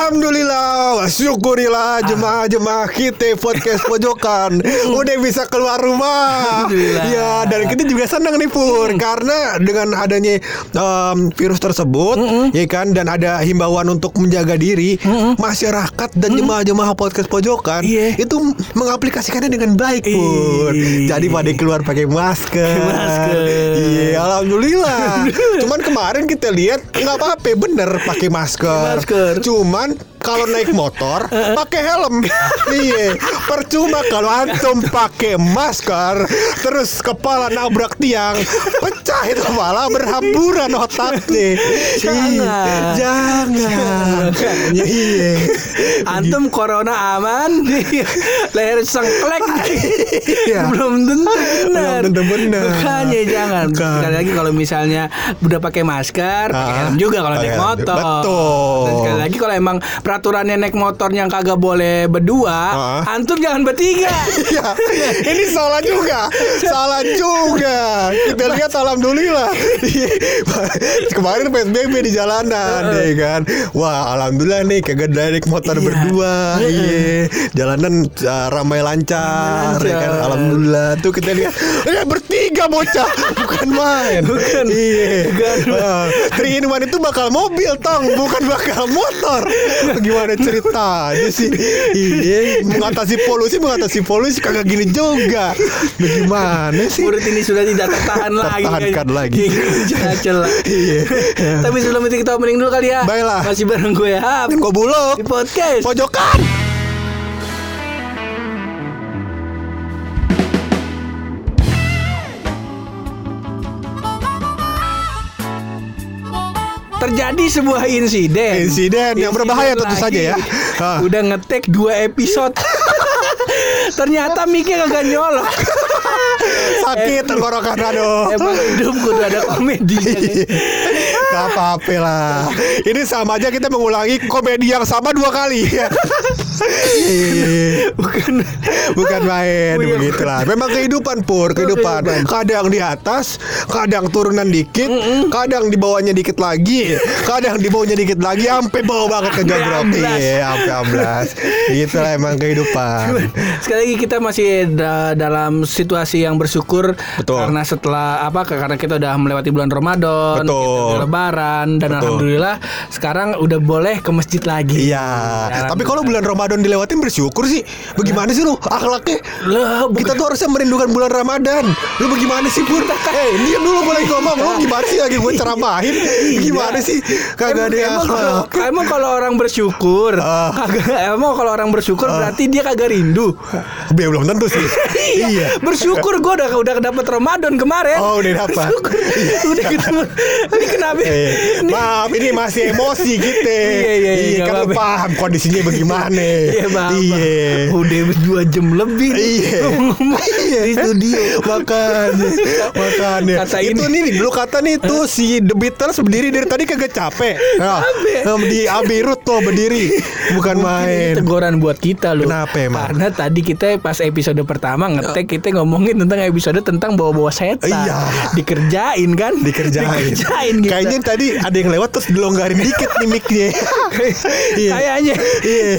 Alhamdulillah, syukurilah jemaah-jemaah kita podcast pojokan udah bisa keluar rumah. Alhamdulillah. Ya, dan kita juga senang nih Pur karena dengan adanya em, virus tersebut, ya kan, dan ada himbauan untuk menjaga diri, masyarakat dan jemaah-jemaah podcast pojokan Iya. itu mengaplikasikannya dengan baik Pur. Ih. Jadi pada keluar pakai masker. Iya, alhamdulillah. Cuman kemarin kita lihat nggak apa-apa, bener pakai masker. Masker. Cuman kalau naik motor pakai helm. iya, percuma kalau antum pakai masker terus kepala nabrak tiang, pecah itu kepala berhamburan otaknya. Jangan. Iya, jangan. Makanya. Iya. Antum corona aman, leher sengklek. Iya. Belum tentu benar. Belum tentu benar. Makanya jangan. Bukan. Sekali lagi kalau misalnya udah pakai masker, pakai Ah, helm juga kalau naik motor. Betul. Dan sekali lagi kalau emang peraturannya naik motor yang kagak boleh berdua, Ah. antum jangan bertiga. Iya, ini salah juga, salah juga. Kita lihat alhamdulillah. Kemarin PSBB di jalanan, ya kan. Wah, alhamdulillah nih kagak naik motor Iya. berdua. Iya, jalanan uh, ramai lancar, ya kan. Alhamdulillah. Tuh kita lihat, eh bertiga bocah, bukan main. Bukan. Iya. Bukan. Uh, Three in one itu bakal mobil, tong, bukan bakal motor. Gimana ceritanya sih? Iya, mengatasi polusi, mengatasi polusi kagak gini juga. Bagaimana sih? Murid ini sudah tidak tertahan lagi. Tertahankan lagi. Celah. Iya. Tapi sebelum itu kita opening dulu kali ya. Baiklah. Masih bareng gue Hap Kok buluk? di podcast. Pojokan. Terjadi sebuah insiden. Insiden yang berbahaya tentu saja ya. Udah ngetek dua episode. Ternyata miknya kagak nyolok. Sakit tenggorokan aduh. Emang hidup kudu ada komedi. Gak apa-apa lah Ini sama aja kita mengulangi komedi yang sama dua kali. Bukan Bukan main iya, Begitulah Memang kehidupan pur Kehidupan. Kadang di atas Kadang turunan dikit Kadang di bawahnya dikit lagi Kadang di bawahnya dikit lagi Sampai bawah banget ke jogrok. Iya sampai amblas Itulah emang kehidupan Sekali lagi kita masih da- dalam situasi yang bersyukur Betul. karena setelah apa karena kita udah melewati bulan Ramadan, Betul. lebaran dan Betul. alhamdulillah sekarang udah boleh ke masjid lagi. Iya Ya, Tapi kalau bulan Ramadan dilewatin bersyukur sih Bagaimana sih lu akhlaknya Lah, Kita tuh harusnya merindukan bulan Ramadan Lu bagaimana sih Pur Eh diam dulu boleh ngomong Lu gimana sih lagi gue ceramahin Gimana sih Kagak ada Iya. emang, akhlak emang kalau, emang kalau orang bersyukur, Ah. kagak emang kalau orang bersyukur berarti dia kagak rindu. Be, belum tentu sih Iya Bersyukur gue udah udah dapet Ramadan kemarin. Oh, udah dapat. Bersyukur. udah ketemu. Ini kenapa? Eh, Ini- maaf ini masih emosi gitu. Iya, iya, iya, kan lu paham kondisinya bagaimana. Iya, Bang. Iya. Udah dua jam lebih. Iya. Iya. di studio. Makanya, makanya. Kata itu ini. nih dulu kata nih tuh si The Beatles berdiri dari tadi kagak capek. Nah, Capek. em, di Abbey Road tuh berdiri, bukan main. teguran buat kita loh. Kenapa emang? Karena tadi kita pas episode pertama ngetek kita ngomongin tentang episode tentang bawa-bawa setan. Iya. Dikerjain kan? Dikerjain. Dikerjain kita. Kayaknya tadi ada yang lewat terus dilonggarin dikit nih mic-nya. Iya. Kayaknya. Iya.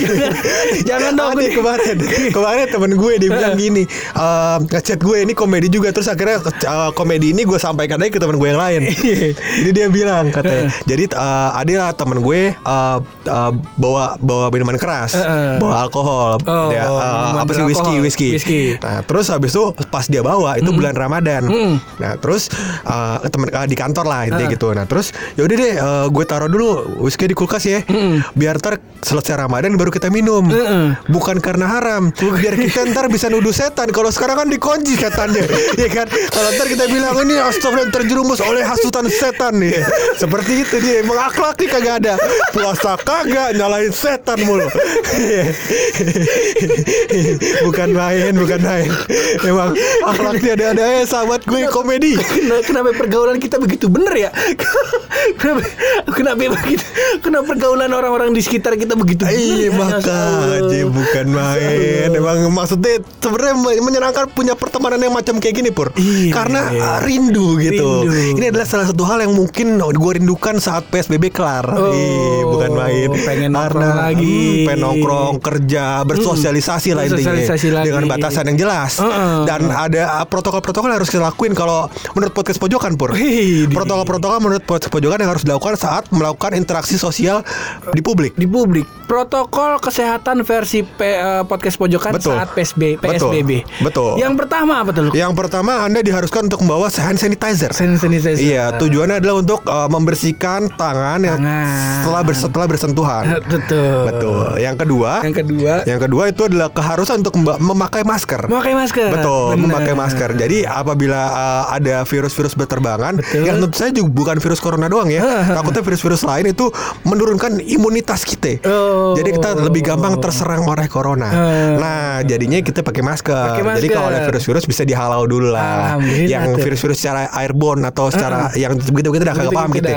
Jangan, dong. Ada kemarin Kemarin temen gue dia bilang gini ehm, Ngechat gue ini komedi juga Terus akhirnya eh, komedi ini gue sampaikan aja ke temen gue yang lain. Jadi dia bilang katanya Jadi eh, ada lah temen gue eh, eh, Bawa bawa minuman keras. Bawa alkohol Oh, Dia, eh, minuman Apa sih whisky whisky. Whisky. Nah terus habis itu Pas dia bawa Itu bulan Ramadan Mm. Nah terus eh, temen eh, Di kantor lah intinya gitu Nah terus yaudah deh eh, Gue taruh dulu Whisky di kulkas ya Mm-mm. Biar ntar selesai Ramadan Baru kita minum Heeh. Bukan karena haram. Biar kita ntar bisa nuduh setan. Kalau sekarang kan dikunci setannya. Ya kan? Kalau ntar kita bilang Ini astagfirullah terjerumus oleh hasutan setan nih. Seperti itu dia. Emang akhlaknya kagak ada. Puasa kagak Nyalahin setan mulu. Bukan main Bukan main. Emang akhlaknya ada-ada ya Sahabat gue komedi. Kenapa, kenapa pergaulan kita begitu bener ya? kenapa kenapa begitu? Kenapa pergaulan orang-orang di sekitar kita begitu bener? Iya ya? Aji bukan main. Emang maksudnya sebenarnya men- menyenangkan punya pertemanan yang macam kayak gini pur. Iya. Karena uh, rindu gitu. Rindu. Ini adalah salah satu hal yang mungkin gue rindukan saat PSBB kelar. Oh, Ih, bukan main. pengen nongkrong Karena lagi. hmm, pengen nongkrong kerja bersosialisasi lah intinya bersosialisasi lagi. dengan batasan yang jelas Heeh. dan ada uh, protokol-protokol yang harus kita lakuin kalau menurut podcast pojokan pur. Protokol-protokol menurut podcast pojokan yang harus dilakukan saat melakukan interaksi sosial di publik. di publik protokol kesehatan versi P- eh, podcast pojokan Betul. saat PSB, Betul. PSBB. Betul. Yang pertama apa tuh? Yang pertama Anda diharuskan untuk membawa hand sanitizer. Hand sanitizer. Iya, tujuannya adalah untuk uh, membersihkan tangan yang Tangan. setelah ber- setelah bersentuhan. Betul. Betul. Yang kedua, Yang kedua, yang kedua itu adalah keharusan untuk memakai masker. memakai masker. Betul, Benar. memakai masker. Jadi apabila uh, ada virus-virus berterbangan, Betul. yang tentu saja juga bukan virus corona doang ya. Takutnya virus-virus lain itu menurunkan imunitas kita. Oh. Jadi kita lebih gampang terserang oleh corona. Eh. Nah, jadinya kita pakai masker. Jadi masker. kalau ada virus-virus bisa dihalau dulu lah. Yang virus-virus secara airborne atau secara yang begitu-begitu dah kagak paham kita.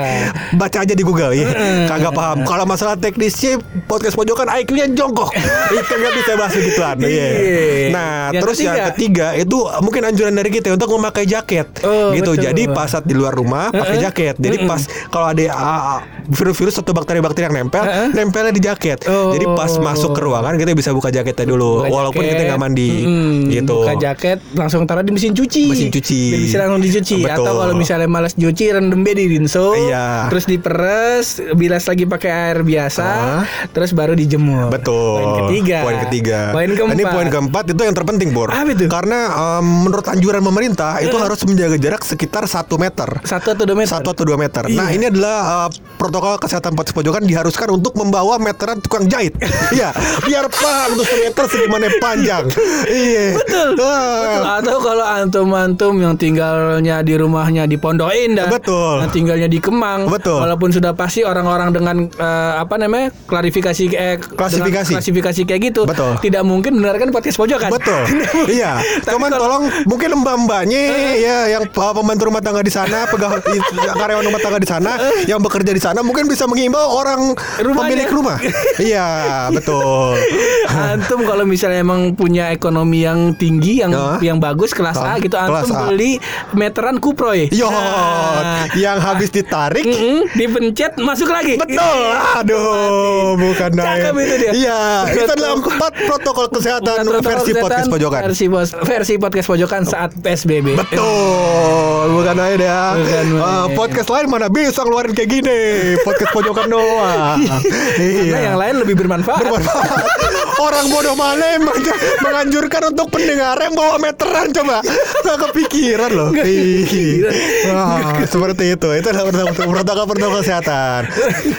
Baca aja di Google ya. Kagak paham. Kalau masalah teknisnya podcast pojokan kalian jongkok. Kagak bisa bahas begituan. Iya. Iya. Nah, Yang terus yang ketiga. itu mungkin anjuran dari kita untuk memakai jaket. Oh, gitu. betul. Jadi pas saat di luar rumah pakai jaket. Jadi pas kalau ada ah, virus-virus atau bakteri-bakteri yang nempel, nempelnya di jaket. Oh. Jadi pas masuk ke ruangan kita bisa buka jaketnya dulu Buka walaupun jaket, kita nggak mandi mm-mm, gitu. Buka jaket langsung taruh di mesin cuci. Mesin cuci. Bisa langsung dicuci Betul. atau kalau misalnya malas cuci rendam di rinso. Iya. Terus diperes, bilas lagi pakai air biasa, Ah. terus baru dijemur. Betul. Poin ketiga. Poin ketiga. Poin keempat. Ini poin keempat itu yang terpenting, Bor. Itu? Karena em, menurut anjuran pemerintah itu harus menjaga jarak sekitar satu meter. Satu atau dua meter. Satu atau dua meter. Nah Iya. ini adalah uh, protokol kesehatan podcast pojokan diharuskan untuk membawa meteran tukang jahit. Iya, biar paham tuh semeter segimana panjang. Iya. Betul. Ah. Betul. Atau kalau antum-antum yang tinggalnya di rumahnya di Pondok Indah, Betul. yang tinggalnya di Kemang, Betul. Walaupun sudah pasti orang-orang dengan eh, apa namanya klarifikasi eh, Klasifikasi. klasifikasi kayak gitu, Betul. tidak mungkin mendengarkan podcast pojokan. Betul. iya. Cuman kalau- tolong mungkin mbak-mbaknya ya yang uh, pembantu rumah tangga di sana, pegawai karyawan rumah tangga di sana yang bekerja di sana mungkin bisa mengimbau orang Rumahnya. pemilik rumah. iya, betul. antum kalau misalnya emang punya ekonomi yang tinggi, yang Hah? yang bagus kelas A Hah? gitu, Kelas antum A. beli meteran kuproy. Yo, Nah. yang habis ditarik Mm-mm, dipencet masuk lagi. Betul. Aduh, bukan naik. itu dia. Iya, itu Betul. adalah empat protokol kesehatan protokol versi kesehatan, podcast pojokan. Versi bos, versi podcast pojokan saat PSBB. Betul, bukan aja ya. Bukan. Ah, podcast lain mana bisa ngeluarin kayak gini. Podcast pojokan doang. Karena yang lain lebih bermanfaat. Bermanfaat. Orang bodoh mana yang meng- menganjurkan untuk pendengar yang bawa meteran coba Nggak kepikiran loh Ih. Wah, Seperti itu Itu adalah protokol-protokol kesehatan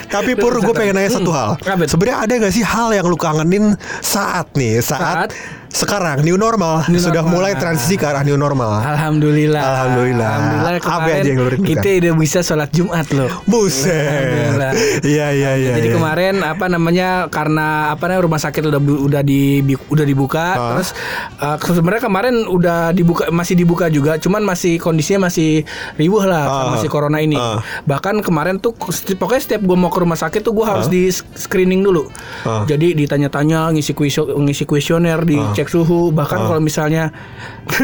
Tapi Pur gue pengen nanya satu hal? Sebenarnya ada gak sih hal yang lu kangenin saat nih Saat, Saat? Sekarang new normal New Sudah normal. mulai transisi ke arah new normal Alhamdulillah. Alhamdulillah. Alhamdulillah Apa kemarin aja yang kita udah bisa sholat Jumat loh. Buset. Iya iya iya Jadi iya. kemarin apa namanya karena apa namanya rumah sakit udah udah di udah dibuka Ah. terus uh, sebenarnya kemarin udah dibuka masih dibuka juga cuman masih kondisinya masih riuh lah Ah. sama si corona ini. Ah. Bahkan kemarin tuh pokoknya setiap gue mau ke rumah sakit tuh gue harus di screening dulu. Ah. Jadi ditanya-tanya ngisi kuisio- ngisi kuesioner, dicek suhu bahkan Ah. kalau misalnya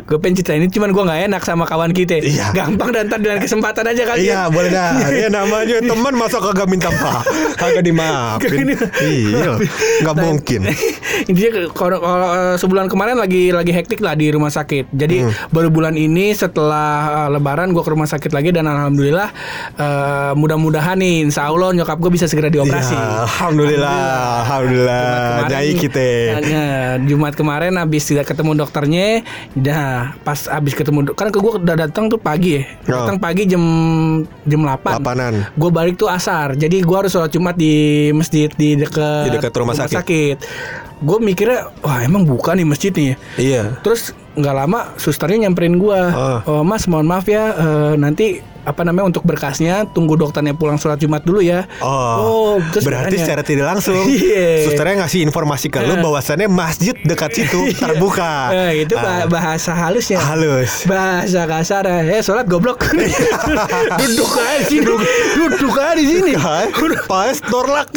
gue pengen cerita ini cuman gue nggak enak sama kawan kita. Iya. Gampang dan ntar dengan kesempatan aja kali ya. Iya boleh dah Iya namanya teman masa kagak minta maaf Kagak dimaafin Iya Gak mungkin Intinya kalau eh, sebulan kemarin lagi lagi hektik lah di rumah sakit. Jadi Hmm. baru bulan ini setelah eh, Lebaran gue ke rumah sakit lagi dan alhamdulillah eh, mudah-mudahan nih Insya Allah nyokap gue bisa segera dioperasi. Iya, Alhamdulillah Alhamdulillah Kemarin- Nyai kita Nah, Jumat kemarin habis tidak ketemu dokternya, dah pas habis ketemu kan ke gue udah datang tuh pagi ya, Oh. datang pagi jam jam 8 Lapanan Gue balik tuh asar, jadi gue harus sholat Jumat di masjid di dekat Di dekat rumah sakit. Gue mikirnya, wah emang buka nih masjid nih. ya? Iya Terus nggak lama susternya nyamperin gue, Ah. oh mas mohon maaf ya, eh, nanti apa namanya untuk berkasnya tunggu dokternya pulang sholat Jumat dulu ya. Oh, terus berarti nanya, secara tidak langsung Iya. Susternya ngasih informasi ke lu bahwasannya masjid dekat situ terbuka. Eh, itu Ah, bahasa halusnya. halus. Bahasa kasar eh sholat goblok. duduk aja di sini. Duduk aja di sini. Pas Dorlak.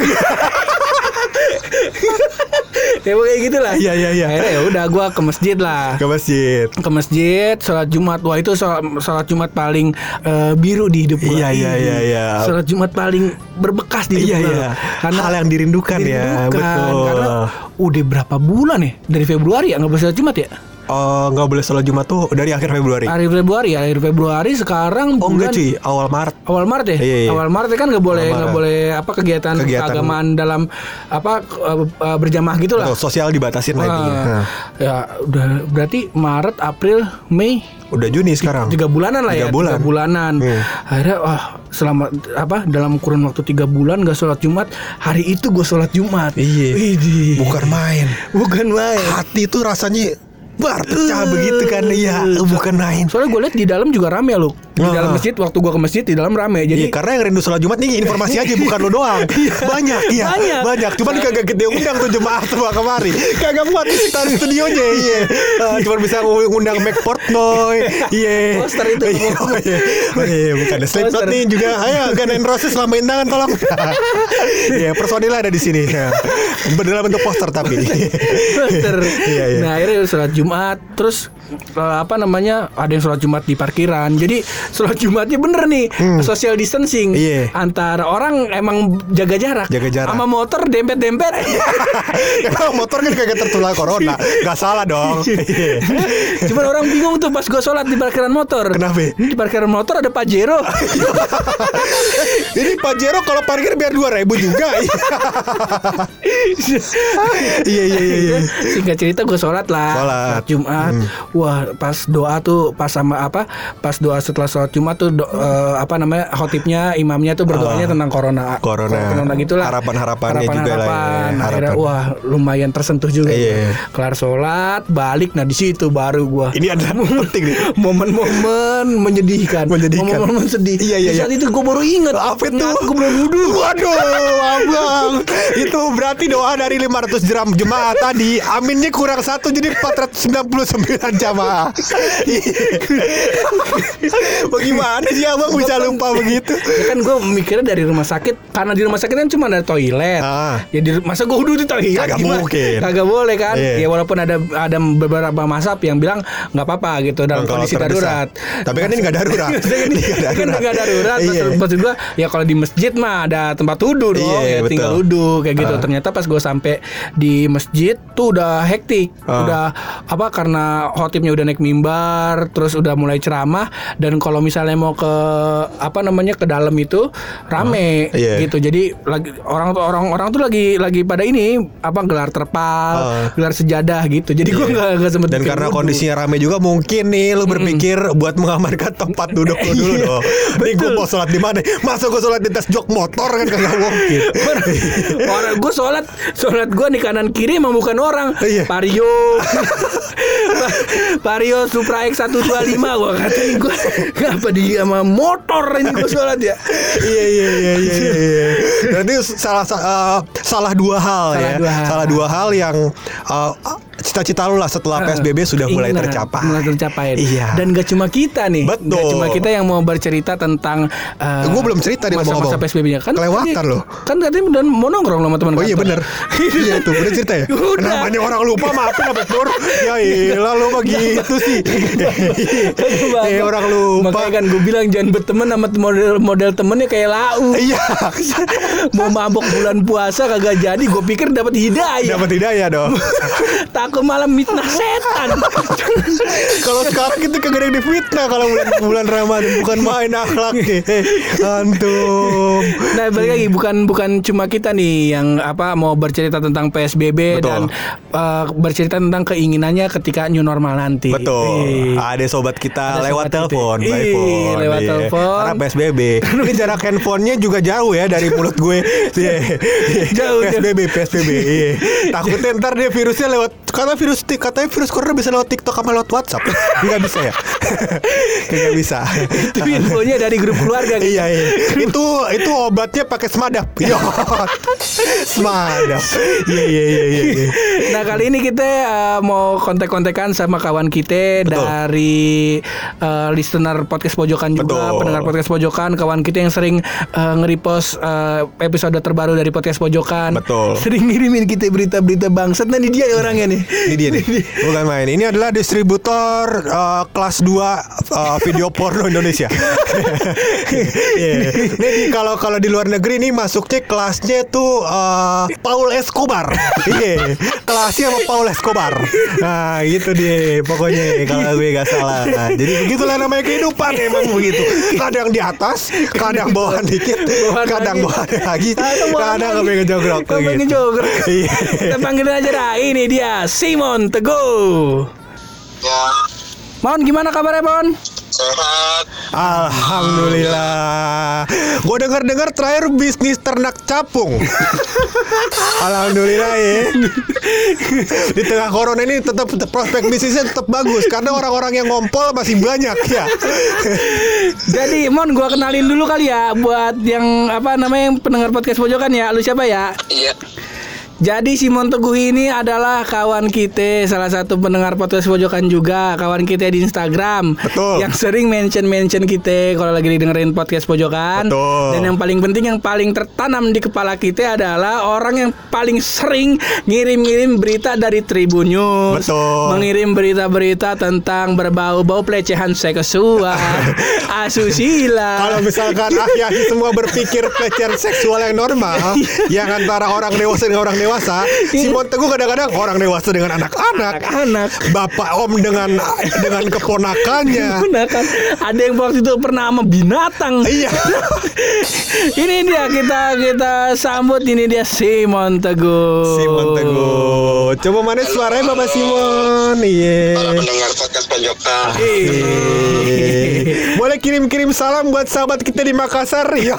Ya kayak gitulah Iya, iya, iya. akhirnya ya udah gue ke masjid lah Ke masjid. ke masjid sholat Jumat wah itu sholat, sholat Jumat paling eh, biru di hidup gue Iya, iya, iya, iya. sholat Jumat paling berbekas di hidup Iya, iya. karena Hal yang dirindukan ya, dirindukan. betul. karena udah berapa bulan ya dari Februari ya nggak boleh sholat Jumat ya Oh, nggak boleh sholat Jumat tuh dari akhir Februari. akhir Februari akhir Februari sekarang Oh enggak cuy, awal Maret. awal Maret ya Iya, iya. awal Maret ya kan nggak boleh nggak boleh apa kegiatan, Kegiatan. keagamaan dalam apa eh, eh, berjamaah gitulah Tuh, sosial dibatasin lagi. Nah, ya udah berarti Maret April Mei udah Juni sekarang. tiga bulanan lah ya Tiga bulan. tiga bulanan Hmm. akhirnya wah selama apa dalam kurun waktu tiga bulan gak sholat Jumat hari itu gue sholat Jumat Iya. Bukan main. bukan main Hati itu rasanya berpecah begitu kan. Iya, bukan main. soalnya gue lihat di dalam juga rame loh di dalam masjid waktu gue ke masjid di dalam rame Iya, jadi karena yang rindu sholat Jumat nih informasi aja bukan lo doang. Banyak, iya. Banyak. Banyak. Cuman kagak gede undang tuh jemaah semua kemari. Kagak muat di sekitar studionya. Iya. Eh, Cuman bisa ngundang Mac Portnoy. Iya. Poster itu. Iya, oh, iya. Oh, iya, bukan ada Slipknot nih juga. Ayo Gun N' Roses lamain tangan tolong. Iya, personilnya ada di sini. Berdalam bentuk poster tapi. Poster. Iya, iya. Nah akhirnya sholat Jumat Terus eh, apa namanya Ada yang sholat Jumat di parkiran Jadi sholat Jumatnya bener nih Social distancing Hmm. Iya. Antara orang emang jaga jarak Jaga jarak. Sama motor dempet-dempet Emang motor kan kagak tertular corona. Gak salah dong. Iya. Cuman orang bingung tuh pas gue sholat di parkiran motor Kenapa? Di parkiran motor ada Pajero Ini Pajero kalau parkir biar 2000 juga. Iya iya iya iya. Singkat cerita gue sholat lah Sholat. Jumat Wah pas doa tuh Pas sama apa Pas doa setelah sholat Jumat tuh do- eh, Apa namanya Khotibnya Imamnya tuh berdoanya tentang corona. Corona. Corona gitulah Harapan-harapannya juga lah ya. Akhirnya harapan. wah lumayan tersentuh juga Iya. Kelar sholat Balik Nah di situ baru gua Ini adalah penting nih. Momen-momen menyedihkan Menyedihkan. Momen-momen sedih Iya, iya, Di saat iya. itu gue baru inget Apa itu? Gue belum wudhu Waduh, abang. Itu berarti doa dari 500 jeram jemaah tadi. Aminnya kurang satu jadi 499 jamaah. Bagaimana sih abang bisa lupa begitu? ya kan gue mikirnya dari rumah sakit karena di rumah sakit kan cuma ada toilet Ah. ya di masa gue duduk di toilet Kagak gimana? mungkin. kagak boleh kan Iya. ya walaupun ada ada beberapa masap yang bilang nggak apa-apa gitu dalam kondisi terdesak. darurat Tapi kan ini nggak darurat. ini Ini nggak kan darurat. nggak darurat Iya. maksud, maksud gue ya kalau di masjid mah ada tempat wudhu dong Iya, ya, betul. tinggal wudhu kayak gitu Ah. ternyata pas gue sampai di masjid tuh udah hektik Ah. udah apa karena khotibnya udah naik mimbar terus udah mulai ceramah dan kalau misalnya mau ke apa namanya ke dalam itu rame Ah. Iya. gitu jadi lagi orang orang orang tuh lagi lagi pada ini apa gelar terpal Ah. gelar sejadah gitu jadi gue Iya. nggak nggak sempet Dan karena wudhu. kondisinya rame juga mungkin nih lu berpikir buat mengamankan tempat duduk lu dulu Iya, dong. Nih gue mau sholat di mana? Masa gue sholat di atas jok motor kan kagak mungkin. Orang gue sholat Sholat gue di kanan kiri emang bukan orang Iya. Vario Vario Supra X 125 Gue kata nih gue Kenapa di sama motor ini gue sholat ya iya iya iya iya. iya. Berarti salah uh, salah dua hal Salah ya. dua hal. Salah dua hal yang uh, cita-cita lu lah setelah PSBB sudah mulai tercapai. Mulai tercapai Iya. Dan gak cuma kita nih Betul. Gak cuma kita yang mau bercerita tentang uh, Gua belum cerita nih Masa-masa. PSBB-nya kan Kelewatan loh. Kan tadi udah mau nongkrong sama teman Oh iya bener Iya tuh udah cerita ya Udah. Namanya orang lupa maafin apa Pur Ya ilah lu mah gitu sih Eh orang lupa Makanya kan gue bilang jangan berteman sama model model temennya kayak lau. Iya Mau mabok bulan puasa kagak jadi, gue pikir dapat hidayah. Dapat hidayah dong Takut malah mitnah setan. Kalau sekarang kita kagak ada yang difitnah Kalau bulan bulan Ramadan Bukan main akhlak Eh, Antum nah balik lagi bukan bukan cuma kita nih yang apa mau bercerita tentang PSBB Betul. dan eh, bercerita tentang keinginannya ketika new normal nanti. Betul. Ada sobat kita Ada lewat telepon, by Ih, phone. lewat Iya. telepon. Karena PSBB. Ini jarak handphonenya juga jauh ya dari mulut gue. Jauh, PSBB, PSBB. Iya. Takutnya ntar dia virusnya lewat karena virus katanya virus corona bisa lewat TikTok sama lewat WhatsApp. Enggak bisa ya? Kagak bisa. Itu infonya dari grup keluarga gitu. iya iya. Itu itu obatnya pakai semadap. Yo. semadap. Iya iya iya iya. iya. Nah kali ini kita eh, mau kontek-kontekan sama kawan kita Betul. dari eh, listener podcast pojokan juga, Betul. pendengar podcast pojokan, kawan kita yang sering eh, nge-repost eh, episode terbaru dari podcast pojokan. Betul. Sering ngirimin kita berita-berita bangsat. Nah ini dia orangnya nih. Ini dia nih. Bukan main. Ini adalah distributor eh, kelas 2 eh, video porno Indonesia. Iya. Ini di- kalau kalau di luar negeri nih masuknya kelasnya tuh eh, Paul Escobar. Iya. Kelasnya sama Paul Escobar. Nah, gitu dia pokoknya kalau gue gak salah. Nah, jadi begitulah namanya kehidupan emang begitu. Kadang di atas, kadang bawahan dikit, Bawahan kadang lagi. bawahan lagi, Kadang bawahan kadang lagi. kepengen jogrok. Kepengen gitu. jogrok. Iya. Kita panggil aja dah. Ini dia Simon Teguh. Mon gimana kabarnya Mon? sehat. Alhamdulillah. Gue dengar-dengar terakhir bisnis ternak capung. Alhamdulillah ya. Di tengah corona ini tetap tetap prospek bisnisnya tetap bagus karena orang-orang yang ngompol masih banyak ya. Jadi Mon gua kenalin dulu kali ya buat yang apa namanya yang pendengar podcast pojokan ya. Lu siapa ya? Iya. Jadi Simon Teguh ini adalah kawan kita, salah satu pendengar podcast pojokan juga, kawan kita di Instagram. Betul. Yang sering mention-mention kita kalau lagi dengerin podcast pojokan. Betul. Dan yang paling penting yang paling tertanam di kepala kita adalah orang yang paling sering ngirim-ngirim berita dari Tribun News. Betul. Mengirim berita-berita tentang berbau-bau pelecehan seksual, asusila. Kalau misalkan akhir semua berpikir pelecehan seksual yang normal, yang antara orang dewasa dengan orang dewasa, Simon Teguh kadang-kadang orang dewasa dengan anak-anak, anak-anak bapak om dengan dengan keponakannya. Nah kan ada yang waktu itu pernah sama binatang. Iya. ini dia kita kita sambut ini dia Simon Teguh. Simon Teguh. Coba mana suaranya Bapak Simon? Iya. Para pendengar podcast pojokan. Iya. Boleh kirim-kirim salam buat sahabat kita di Makassar. Ya.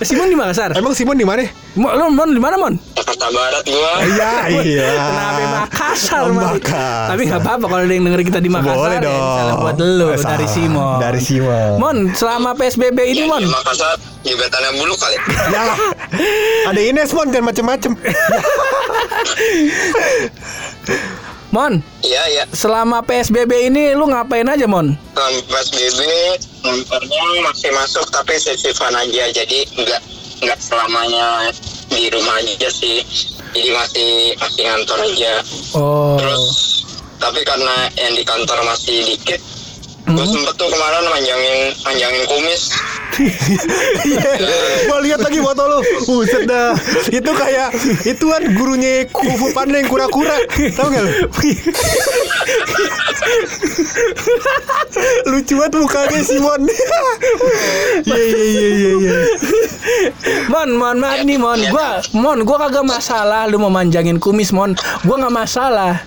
Simon di Makassar. Emang Simon di mana? Mo, lo Mon di mana Mon? Jakarta Barat gua. Iya, iya. Kenapa Makassar Mon? Makassar. Tapi nggak apa-apa kalau ada yang denger kita di Makassar. Boleh ya, dong. Salam buat lo Eh, dari salam. Simon. Dari Simon. Mon, selama PSBB ini Mon. Di Makassar gebetannya bulu kali. Ya lah. Ada Ines Mon dan macem-macem. Mon, Iya, iya. selama PSBB ini lu ngapain aja Mon? Selama PSBB nontonnya masih masuk tapi sisifan aja. Jadi nggak nggak selamanya di rumah aja sih. Jadi masih masih ngantor aja. Oh. Terus tapi karena yang di kantor masih dikit, gue sempet tuh kemarin manjangin manjangin kumis. Gua lihat lagi foto lu. Buset dah. Itu kayak itu kan gurunya Kufu Panda yang kura-kura. Tahu gak lu? Lucu banget mukanya Simon. Iya iya iya iya iya. Mon, mohon maaf nih Mon, gua Mon, gua kagak masalah lu mau manjangin kumis Mon, gua nggak masalah.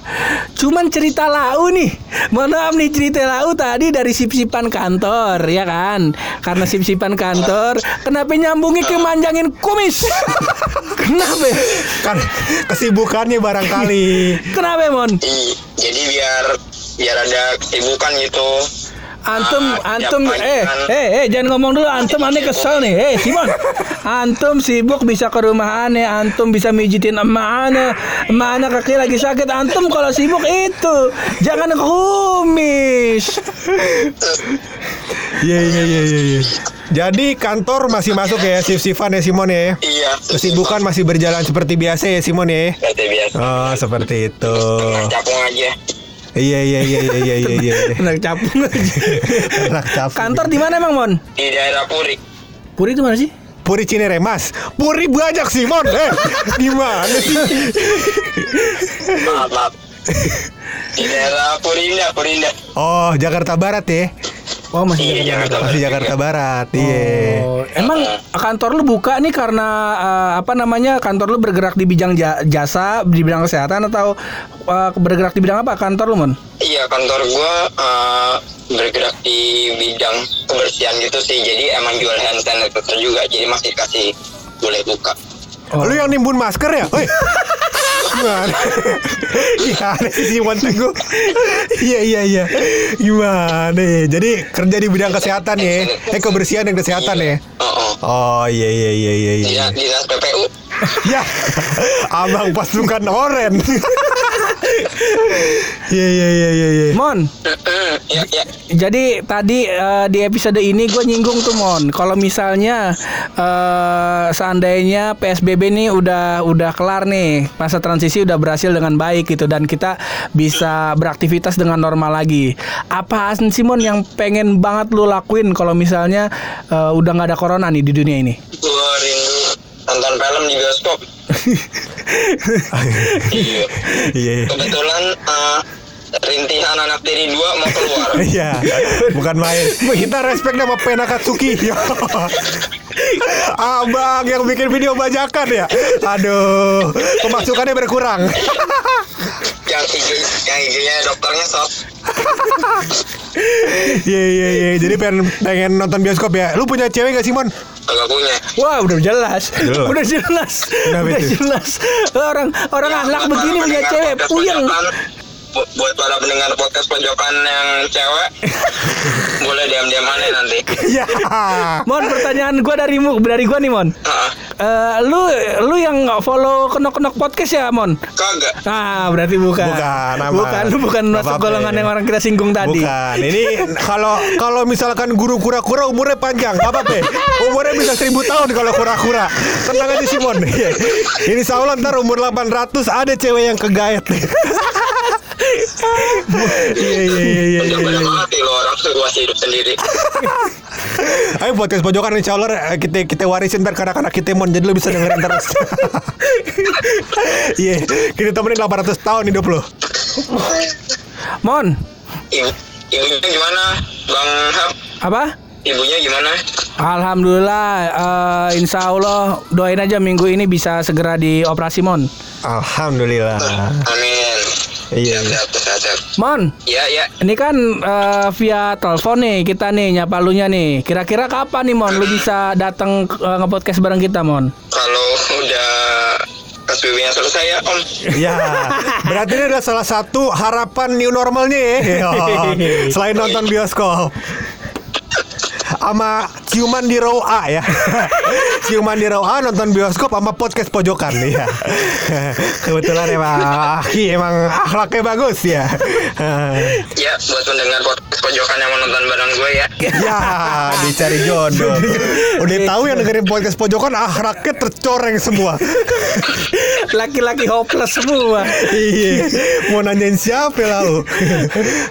Cuman cerita lau nih, mohon maaf nih cerita lau tadi dari sip-sipan kantor, ya kan? Karena sip-sipan kantor, kenapa nyambungnya ke manjangin kumis? kenapa? Kan kesibukannya barangkali. Kenapa Mon? Jadi biar biar ada kesibukan gitu. Antum, Ah, antum, eh, kan. eh, eh, jangan ngomong dulu. Antum aneh kesel nih. Eh, Simon, antum sibuk bisa ke rumah aneh. Antum bisa mijitin emak aneh. Emak aneh kaki lagi sakit. Antum kalau sibuk itu, jangan kumis. Iya iya iya iya. iya. Jadi kantor masih masuk ya shift-shiftan ya Simon ya. Iya. Kesibukan masih berjalan seperti biasa ya Simon ya. Seperti biasa. Oh seperti itu. Capung aja. Iya iya iya iya iya iya iya. Anak capung aja. Anak capung. Kantor di mana emang, Mon? Di daerah Puri. Puri itu mana sih? Puri Cinere Mas. Puri banyak Simon. Eh gimana sih? Maaf, maaf. Di daerah Purinda, Purinda. Oh Jakarta Barat ya. Oh, masih Iya, Jakarta. Jakarta. Masih Jakarta Barat. Iya. Oh, emang kantor lu buka nih karena eh, apa namanya kantor lu bergerak di bidang ja- jasa di bidang kesehatan atau eh, bergerak di bidang apa kantor lu mon? Iya, kantor gua eh, bergerak di bidang kebersihan gitu sih. Jadi emang jual hand sanitizer juga. Jadi masih kasih boleh buka. Oh. Lu yang nimbun masker ya? Gimana? Gimana sih Simon Teguh? Iya iya iya. Gimana ya? Jadi kerja di bidang kesehatan ya? Eh kebersihan dan kesehatan ya? Oh, oh. Iya iya iya iya. iya. Dinas, dinas PPU. Ya, abang pasukan oren. Iya iya iya iya. iya. Mon, Mm-mm. Ya, ya. Jadi tadi eh, di episode ini gue nyinggung tuh Mon, kalau misalnya eh, seandainya PSBB nih udah udah kelar nih, masa transisi udah berhasil dengan baik gitu dan kita bisa beraktivitas dengan normal lagi. Apa sih Mon yang pengen banget lu lakuin kalau misalnya eh, udah nggak ada corona nih di dunia ini? Rindu nonton film di bioskop. iya. Iya. Kebetulan eh, rintihan anak tiri dua mau keluar. Iya, bukan main. Kita respect nama Pena Katsuki. Abang yang bikin video bajakan ya. Aduh, pemasukannya berkurang. yang IG yang IG-nya dokternya sok. Iya iya iya. Jadi pengen pengen nonton bioskop ya. Lu punya cewek gak Simon? Agak punya. Wah udah jelas, Jelas. udah jelas, udah jelas. Orang orang Ya, buat begini punya cewek puyeng. buat para pendengar podcast pojokan yang cewek boleh diam-diam aneh nanti. Iya. Mon pertanyaan gue dari dari gue nih Mon. Eh, lu lu yang nggak follow kenok kenok podcast ya Mon? kagak. Ah berarti bukan. Bukan, aman. Bukan lu bukan masuk golongan yang orang kita singgung tadi. Bukan. Ini kalau kalau misalkan guru kura-kura umurnya panjang, nggak apa-apa. Umurnya bisa seribu tahun kalau kura-kura. Tenang aja Simon. Iya. Ini Allah ntar umur 800 ada cewek yang kegaet. Iya iya iya iya. Udah iya. banyak banget nih lo orang masih hidup sendiri. Ayo podcast pojokan insya Allah eh, kita kita warisin ntar ke anak-anak kita mon jadi lu bisa dengerin terus. Iya, kita temenin 800 tahun hidup lu. Mon, Ibu, ibunya gimana, Bang Hap? apa? Ibunya gimana? Alhamdulillah, eh, Insya Allah doain aja minggu ini bisa segera dioperasi Mon. Alhamdulillah. Amin. Iya. Sehat. Mon, Ya, ya. ini kan eh, via telepon nih kita nih nyapa lunya nih. Kira-kira kapan nih Mon lu bisa datang eh, nge-podcast bareng kita Mon? Kalau udah PSBB-nya selesai ya, Om. Ya, berarti ini adalah salah satu harapan new normalnya ya. Selain nonton bioskop. Sama ciuman di row A ya Ciuman di row A nonton bioskop sama podcast pojokan ya Kebetulan emang Aki emang akhlaknya bagus ya Ya, buat pendengar podcast pojokan yang mau nonton bareng gue ya. Ya dicari jodoh Udah tahu yang dengerin podcast pojokan akhlaknya tercoreng semua Laki-laki hopeless semua. Iya Mau nanyain siapa lalu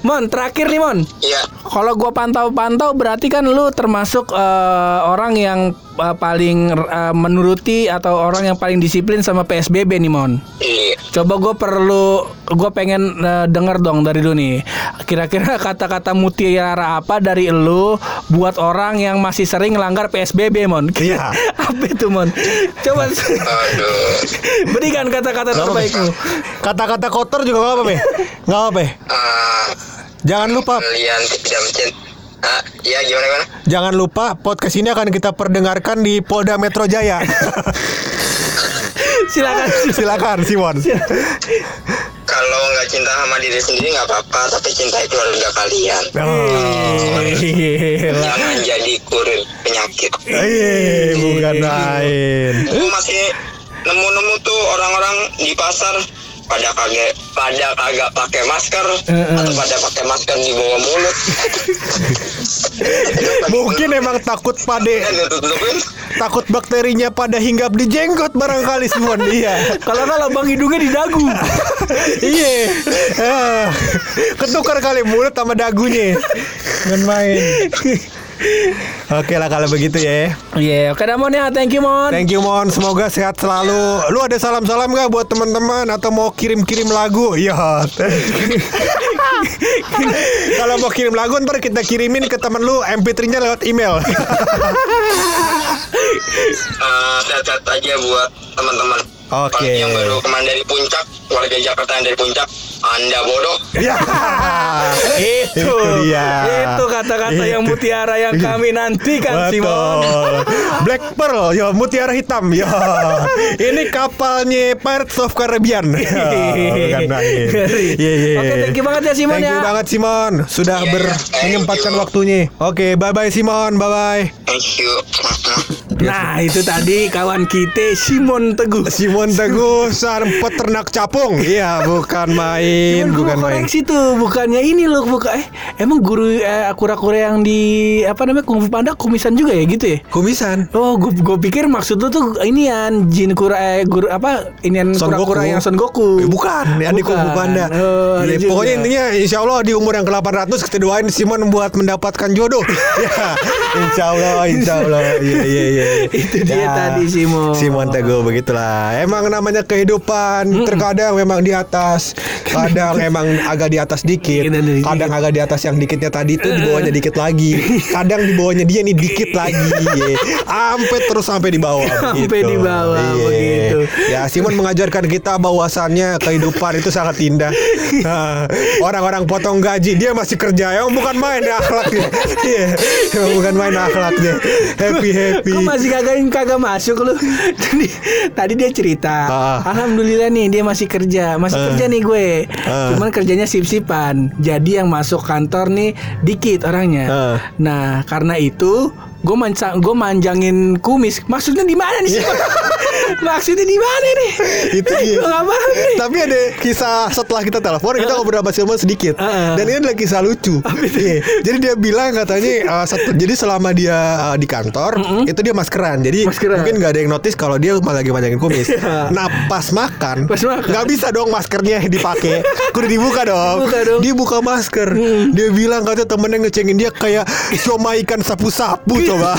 Mon, terakhir nih Mon. Iya. Kalau gua pantau-pantau berarti kan lu termasuk eh, orang yang eh, paling eh, menuruti atau orang yang paling disiplin sama PSBB nih Mon. Iya. Coba gue perlu, gue pengen eh, denger dong dari lu nih. Kira-kira kata-kata mutiara apa dari lu buat orang yang masih sering langgar PSBB, Mon? Iya. apa itu, Mon? Coba Aduh. berikan kata-kata terbaikmu. Kata-kata kotor juga gak apa-apa Gak apa-apa Ah, Jangan lupa kalian tidak. Ya gimana gimana? Jangan lupa podcast ini akan kita perdengarkan di Polda Metro Jaya Silakan. Silakan Simon Kalau nggak cinta sama diri sendiri nggak apa-apa, tapi cintai keluarga kalian. oh. Jangan jadi kurir penyakit. Eh, bukan Gue masih nemu-nemu tuh orang-orang di pasar pada kagak pada kagak pakai masker Heeh. atau pada pakai masker di bawah mulut. Mungkin emang takut pada kan. Takut bakterinya pada hinggap di jenggot barangkali Simon Iya Kalau nggak lubang hidungnya di dagu. Iya Eh, Ketukar kali mulut sama dagunya Bukan main Oke lah kalau begitu ya Iya, oke dah Mon ya, thank you Mon. Thank you Mon, semoga sehat selalu. Lu ada salam-salam gak buat teman-teman atau mau kirim-kirim lagu? Iya. Kalau mau kirim lagu ntar kita kirimin ke temen lu MP3-nya lewat email. Eh, sehat-sehat aja buat teman-teman. Oke. Bagi yang baru kemarin dari puncak, warga Jakarta yang dari puncak, anda bodoh. Ya. itu dia. itu kata-kata yang Itu. mutiara yang kami nantikan Simon Betul. Black Pearl, yo mutiara hitam, yo. Ini kapalnya Pirates of Caribbean. Ya, bukan main. Ngeri. Iya, iya, Oke, iya. thank you banget ya, Simon, Thank you ya. banget Simon, sudah Iya, ber thank menyempatkan you. waktunya. Oke, bye bye Simon, bye bye. Thank you. Nah itu tadi kawan kita Simon Teguh Simon Teguh sang peternak capung. Iya, bukan main, Cuman bukan main. koreksi tuh Bukannya ini loh buka eh emang guru eh, kura-kura yang di apa namanya kung fu panda kumisan juga ya gitu ya? Kumisan. Oh, gue gue pikir maksud lu tuh inian jin kura eh guru apa inian kura-kura Goku. yang Son Goku. Eh, bukan, yang di Kung Fu Bukan. Panda. Oh, Ya, pokoknya intinya insya Allah di umur yang ke-800 kita doain Simon buat mendapatkan jodoh. ya, insya Allah, insya Allah. Iya, iya, iya. Itu dia tadi, Simon. Simon Teguh begitulah. Emang namanya kehidupan terkadang memang di atas, kadang emang agak di atas dikit, Dikit dan dikit. kadang agak di atas yang dikitnya tadi itu di bawahnya dikit lagi, kadang di bawahnya dia nih dikit lagi, sampai terus sampai di bawah. Sampai begitu. di bawah, Iya. begitu. Ya Simon mengajarkan kita bahwasannya kehidupan itu sangat indah. Nah, Orang-orang potong gaji dia masih kerja, emang bukan main akhlaknya. Iya, emang bukan main akhlaknya. Happy happy. Kok masih kagak kagak masuk lu? Tadi tadi dia cerita. Ah. Alhamdulillah nih dia masih kerja, masih Ah. kerja nih gue. Ah. Cuman kerjanya sip-sipan. Jadi yang masuk kantor nih dikit orangnya. Ah. Nah, karena itu gue manca, gue manjangin kumis. Maksudnya di mana nih? sih? Maksudnya di mana nih? itu dia. Gue gak paham nih. Tapi ada kisah setelah kita telepon kita ngobrol sama Simon sedikit dan ini adalah kisah lucu. Iya. Jadi dia bilang katanya uh, satu- jadi selama dia uh, di kantor itu dia maskeran. Jadi Maskeran. mungkin nggak ada yang notice kalau dia lagi manjangin kumis. Iya. Nah pas makan nggak bisa dong maskernya dipakai. Kudu dibuka dong. Dibuka dong. Dia buka masker. Dia bilang katanya temennya ngecengin dia kayak cuma ikan sapu-sapu coba.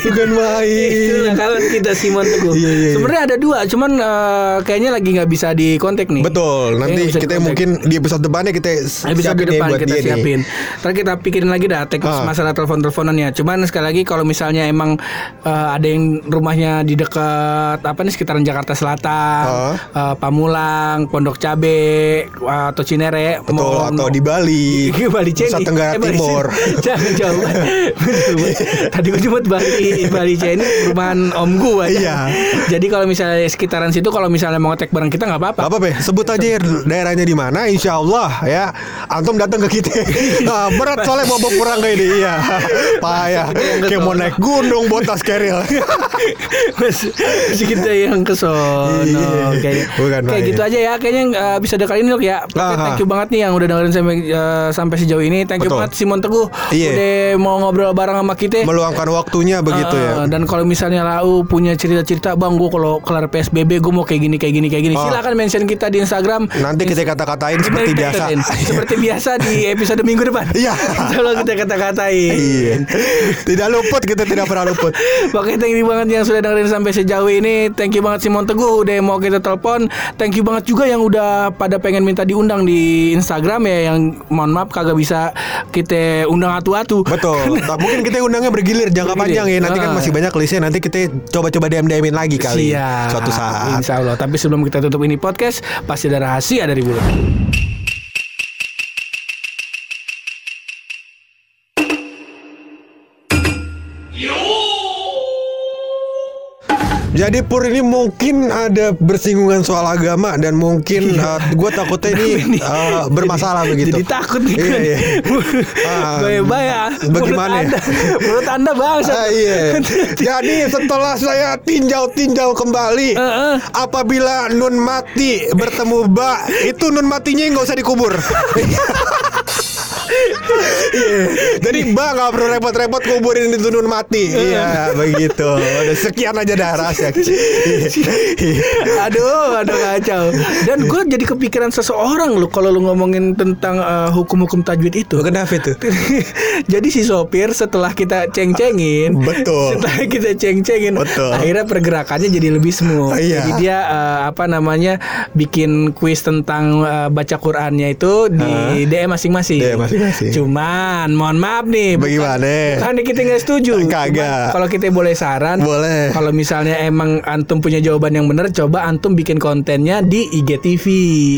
Bukan main. kawan kita Simon Teguh. Iya, iya, iya. Sebenarnya ada dua, cuman eh, kayaknya lagi nggak bisa di kontak nih. Betul. Nanti kita di-kontak. mungkin di episode depannya kita Episode nih depan buat kita dia nih. siapin. Ntar kita pikirin lagi dah teknis Ah. masalah telepon-teleponannya. Cuman sekali lagi kalau misalnya emang eh, ada yang rumahnya di dekat apa nih sekitaran Jakarta Selatan, Ah. eh, Pamulang, Pondok Cabe atau Cinere, Betul mau- atau di Bali. Iya, Bali Ceni. Nusa Tenggara Eh, Timur. Jangan jauh. Tadi gue cuma Bali Bali Ceni perumahan om gue. Iya. Jadi kalau misalnya sekitaran situ kalau misalnya mau ngetek bareng kita nggak apa-apa. Apa be? Sebut aja ya daerahnya di mana. Insya Allah ya. Antum datang ke kita. Nah, berat soalnya mau bawa pulang kayak ini. Iya. Payah. Kayak mau naik gunung botas keril. Masih kita yang ke sono Iya. kayak Bukan kayak gitu aja ya kayaknya uh, bisa kali ini loh ya Oke, thank you banget nih yang udah dengerin sampai uh, sampai sejauh ini thank you Betul. banget Simon Teguh Iya. udah mau ngobrol bareng sama kita Meluangkan waktunya begitu Ah, ya. Dan kalau misalnya Lau punya cerita-cerita Bang gue kalau kelar PSBB gue mau kayak gini kayak gini kayak gini Oh. Silakan mention kita di Instagram Nanti kita kata-katain seperti Kita biasa. katain. Seperti biasa di episode minggu depan Iya. Kalau kita kata-katain Iya. Tidak luput kita tidak pernah luput. Oke thank you banget yang sudah dengerin sampai sejauh ini Thank you banget Simon Teguh udah mau kita telepon Thank you banget juga yang udah pada pengen minta diundang di Instagram ya Yang mohon maaf kagak bisa kita undang atu-atu Betul. Mungkin kita undangnya bergilir jangka Bergilir. panjang ya. Nanti kan Ah. masih banyak listnya. Nanti kita coba-coba DM-DMin lagi kali. Siap Suatu saat. Insya Allah Tapi sebelum kita tutup ini podcast Pasti ada rahasia dari bulan Jadi Pur ini mungkin ada bersinggungan soal agama dan mungkin gue takutnya ini uh, bermasalah begitu. Jadi takut nih Iya, iya. Ah, Bye-bye ya bagaimana ya? Menurut anda, menurut anda bangsa Ah, iya. Jadi setelah saya tinjau-tinjau kembali, Heeh. apabila Nun mati bertemu Ba, itu Nun matinya nggak usah dikubur. Jadi Ba nggak perlu repot-repot kuburin itu Nun mati. Iya, begitu. Udah sekian aja dah rahasia. Aduh, aduh kacau. Dan gue jadi kepikiran seseorang loh kalau lu ngomongin tentang uh, hukum-hukum tajwid itu. Kenapa itu? jadi si sopir setelah kita ceng-cengin, Betul. Setelah kita ceng-cengin, Betul. akhirnya pergerakannya jadi lebih smooth. Iya. Jadi dia uh, apa namanya bikin kuis tentang uh, baca Qurannya itu di DM masing-masing. DM masing-masing. Juga sih. Cuman mohon maaf nih. Bagaimana? Kan kita nggak setuju. Kagak. Kalau kita boleh saran, Boleh. Kalau misalnya emang antum punya jawaban yang benar, coba antum bikin kontennya di IGTV.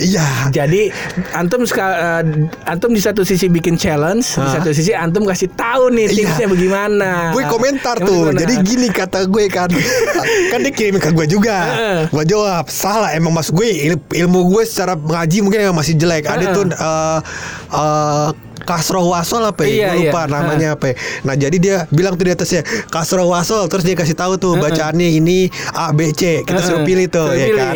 Iya. Jadi antum eh, antum di satu sisi bikin challenge, di Hah? satu sisi antum kasih tahu nih Iya. tipsnya bagaimana. Gue komentar tuh. bagaimana? Jadi gini kata gue kan. kan dia kirim ke gue juga. Heeh. gue jawab salah emang mas gue il- ilmu gue secara mengaji mungkin emang masih jelek. Ada tuh eh eh, kasroh wasol apa ya? Iya, Gue lupa iya. namanya apa. ya. Nah jadi dia bilang tuh di atasnya kasroh wasol terus dia kasih tahu tuh bacaannya ini A B C. Kita suruh pilih tuh ya kan.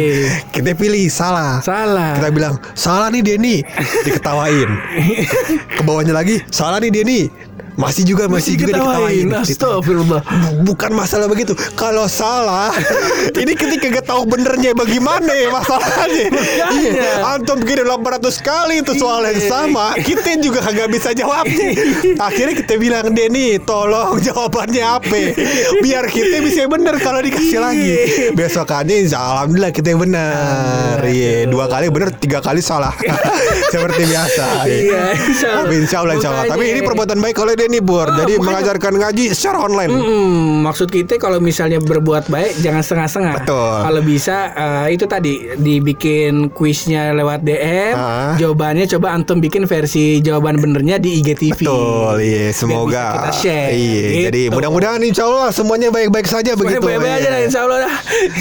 Kita pilih salah. Salah. Kita bilang salah nih Denny diketawain. Ke bawahnya lagi salah nih Denny. Masih juga masih, juga diketawain. Astagfirullah. Bukan masalah begitu. Kalau salah, ini ketika gak tahu benernya bagaimana ya masalahnya. Iya, antum kirim 800 kali itu soal yang Iya. sama, kita juga kagak bisa jawabnya. Akhirnya kita bilang Denny, tolong jawabannya apa? Biar kita bisa bener kalau dikasih lagi. Besokannya insya alhamdulillah kita bener. Iya, dua kali bener, tiga kali salah. Seperti biasa. Iya, insya Allah. Tapi insya Allah, insya Allah. Tapi ini perbuatan baik oleh Denny Bur. Oh, Jadi makanya- mengajarkan ngaji secara online. Mm-mm, maksud kita kalau misalnya berbuat baik jangan setengah-setengah. Betul. Kalau bisa eh, itu tadi dibikin kuisnya lewat DM, Ah. jawabannya coba antum bikin versi jawaban benernya di IGTV. Betul, iya. Semoga. kita share. Iya. Gitu. Jadi mudah-mudahan insya Allah semuanya baik-baik saja begitu. Baik-baik aja iya. lah insya Allah dah.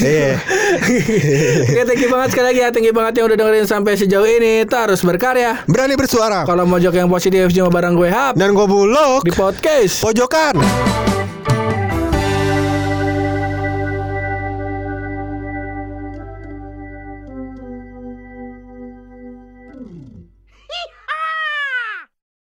Iya. Oke, thank you banget sekali lagi ya. Thank you banget yang udah dengerin sampai sejauh ini. Terus berkarya. Berani bersuara. Kalau mau jok yang positif cuma barang gue hap Dan gue di podcast. pojokan.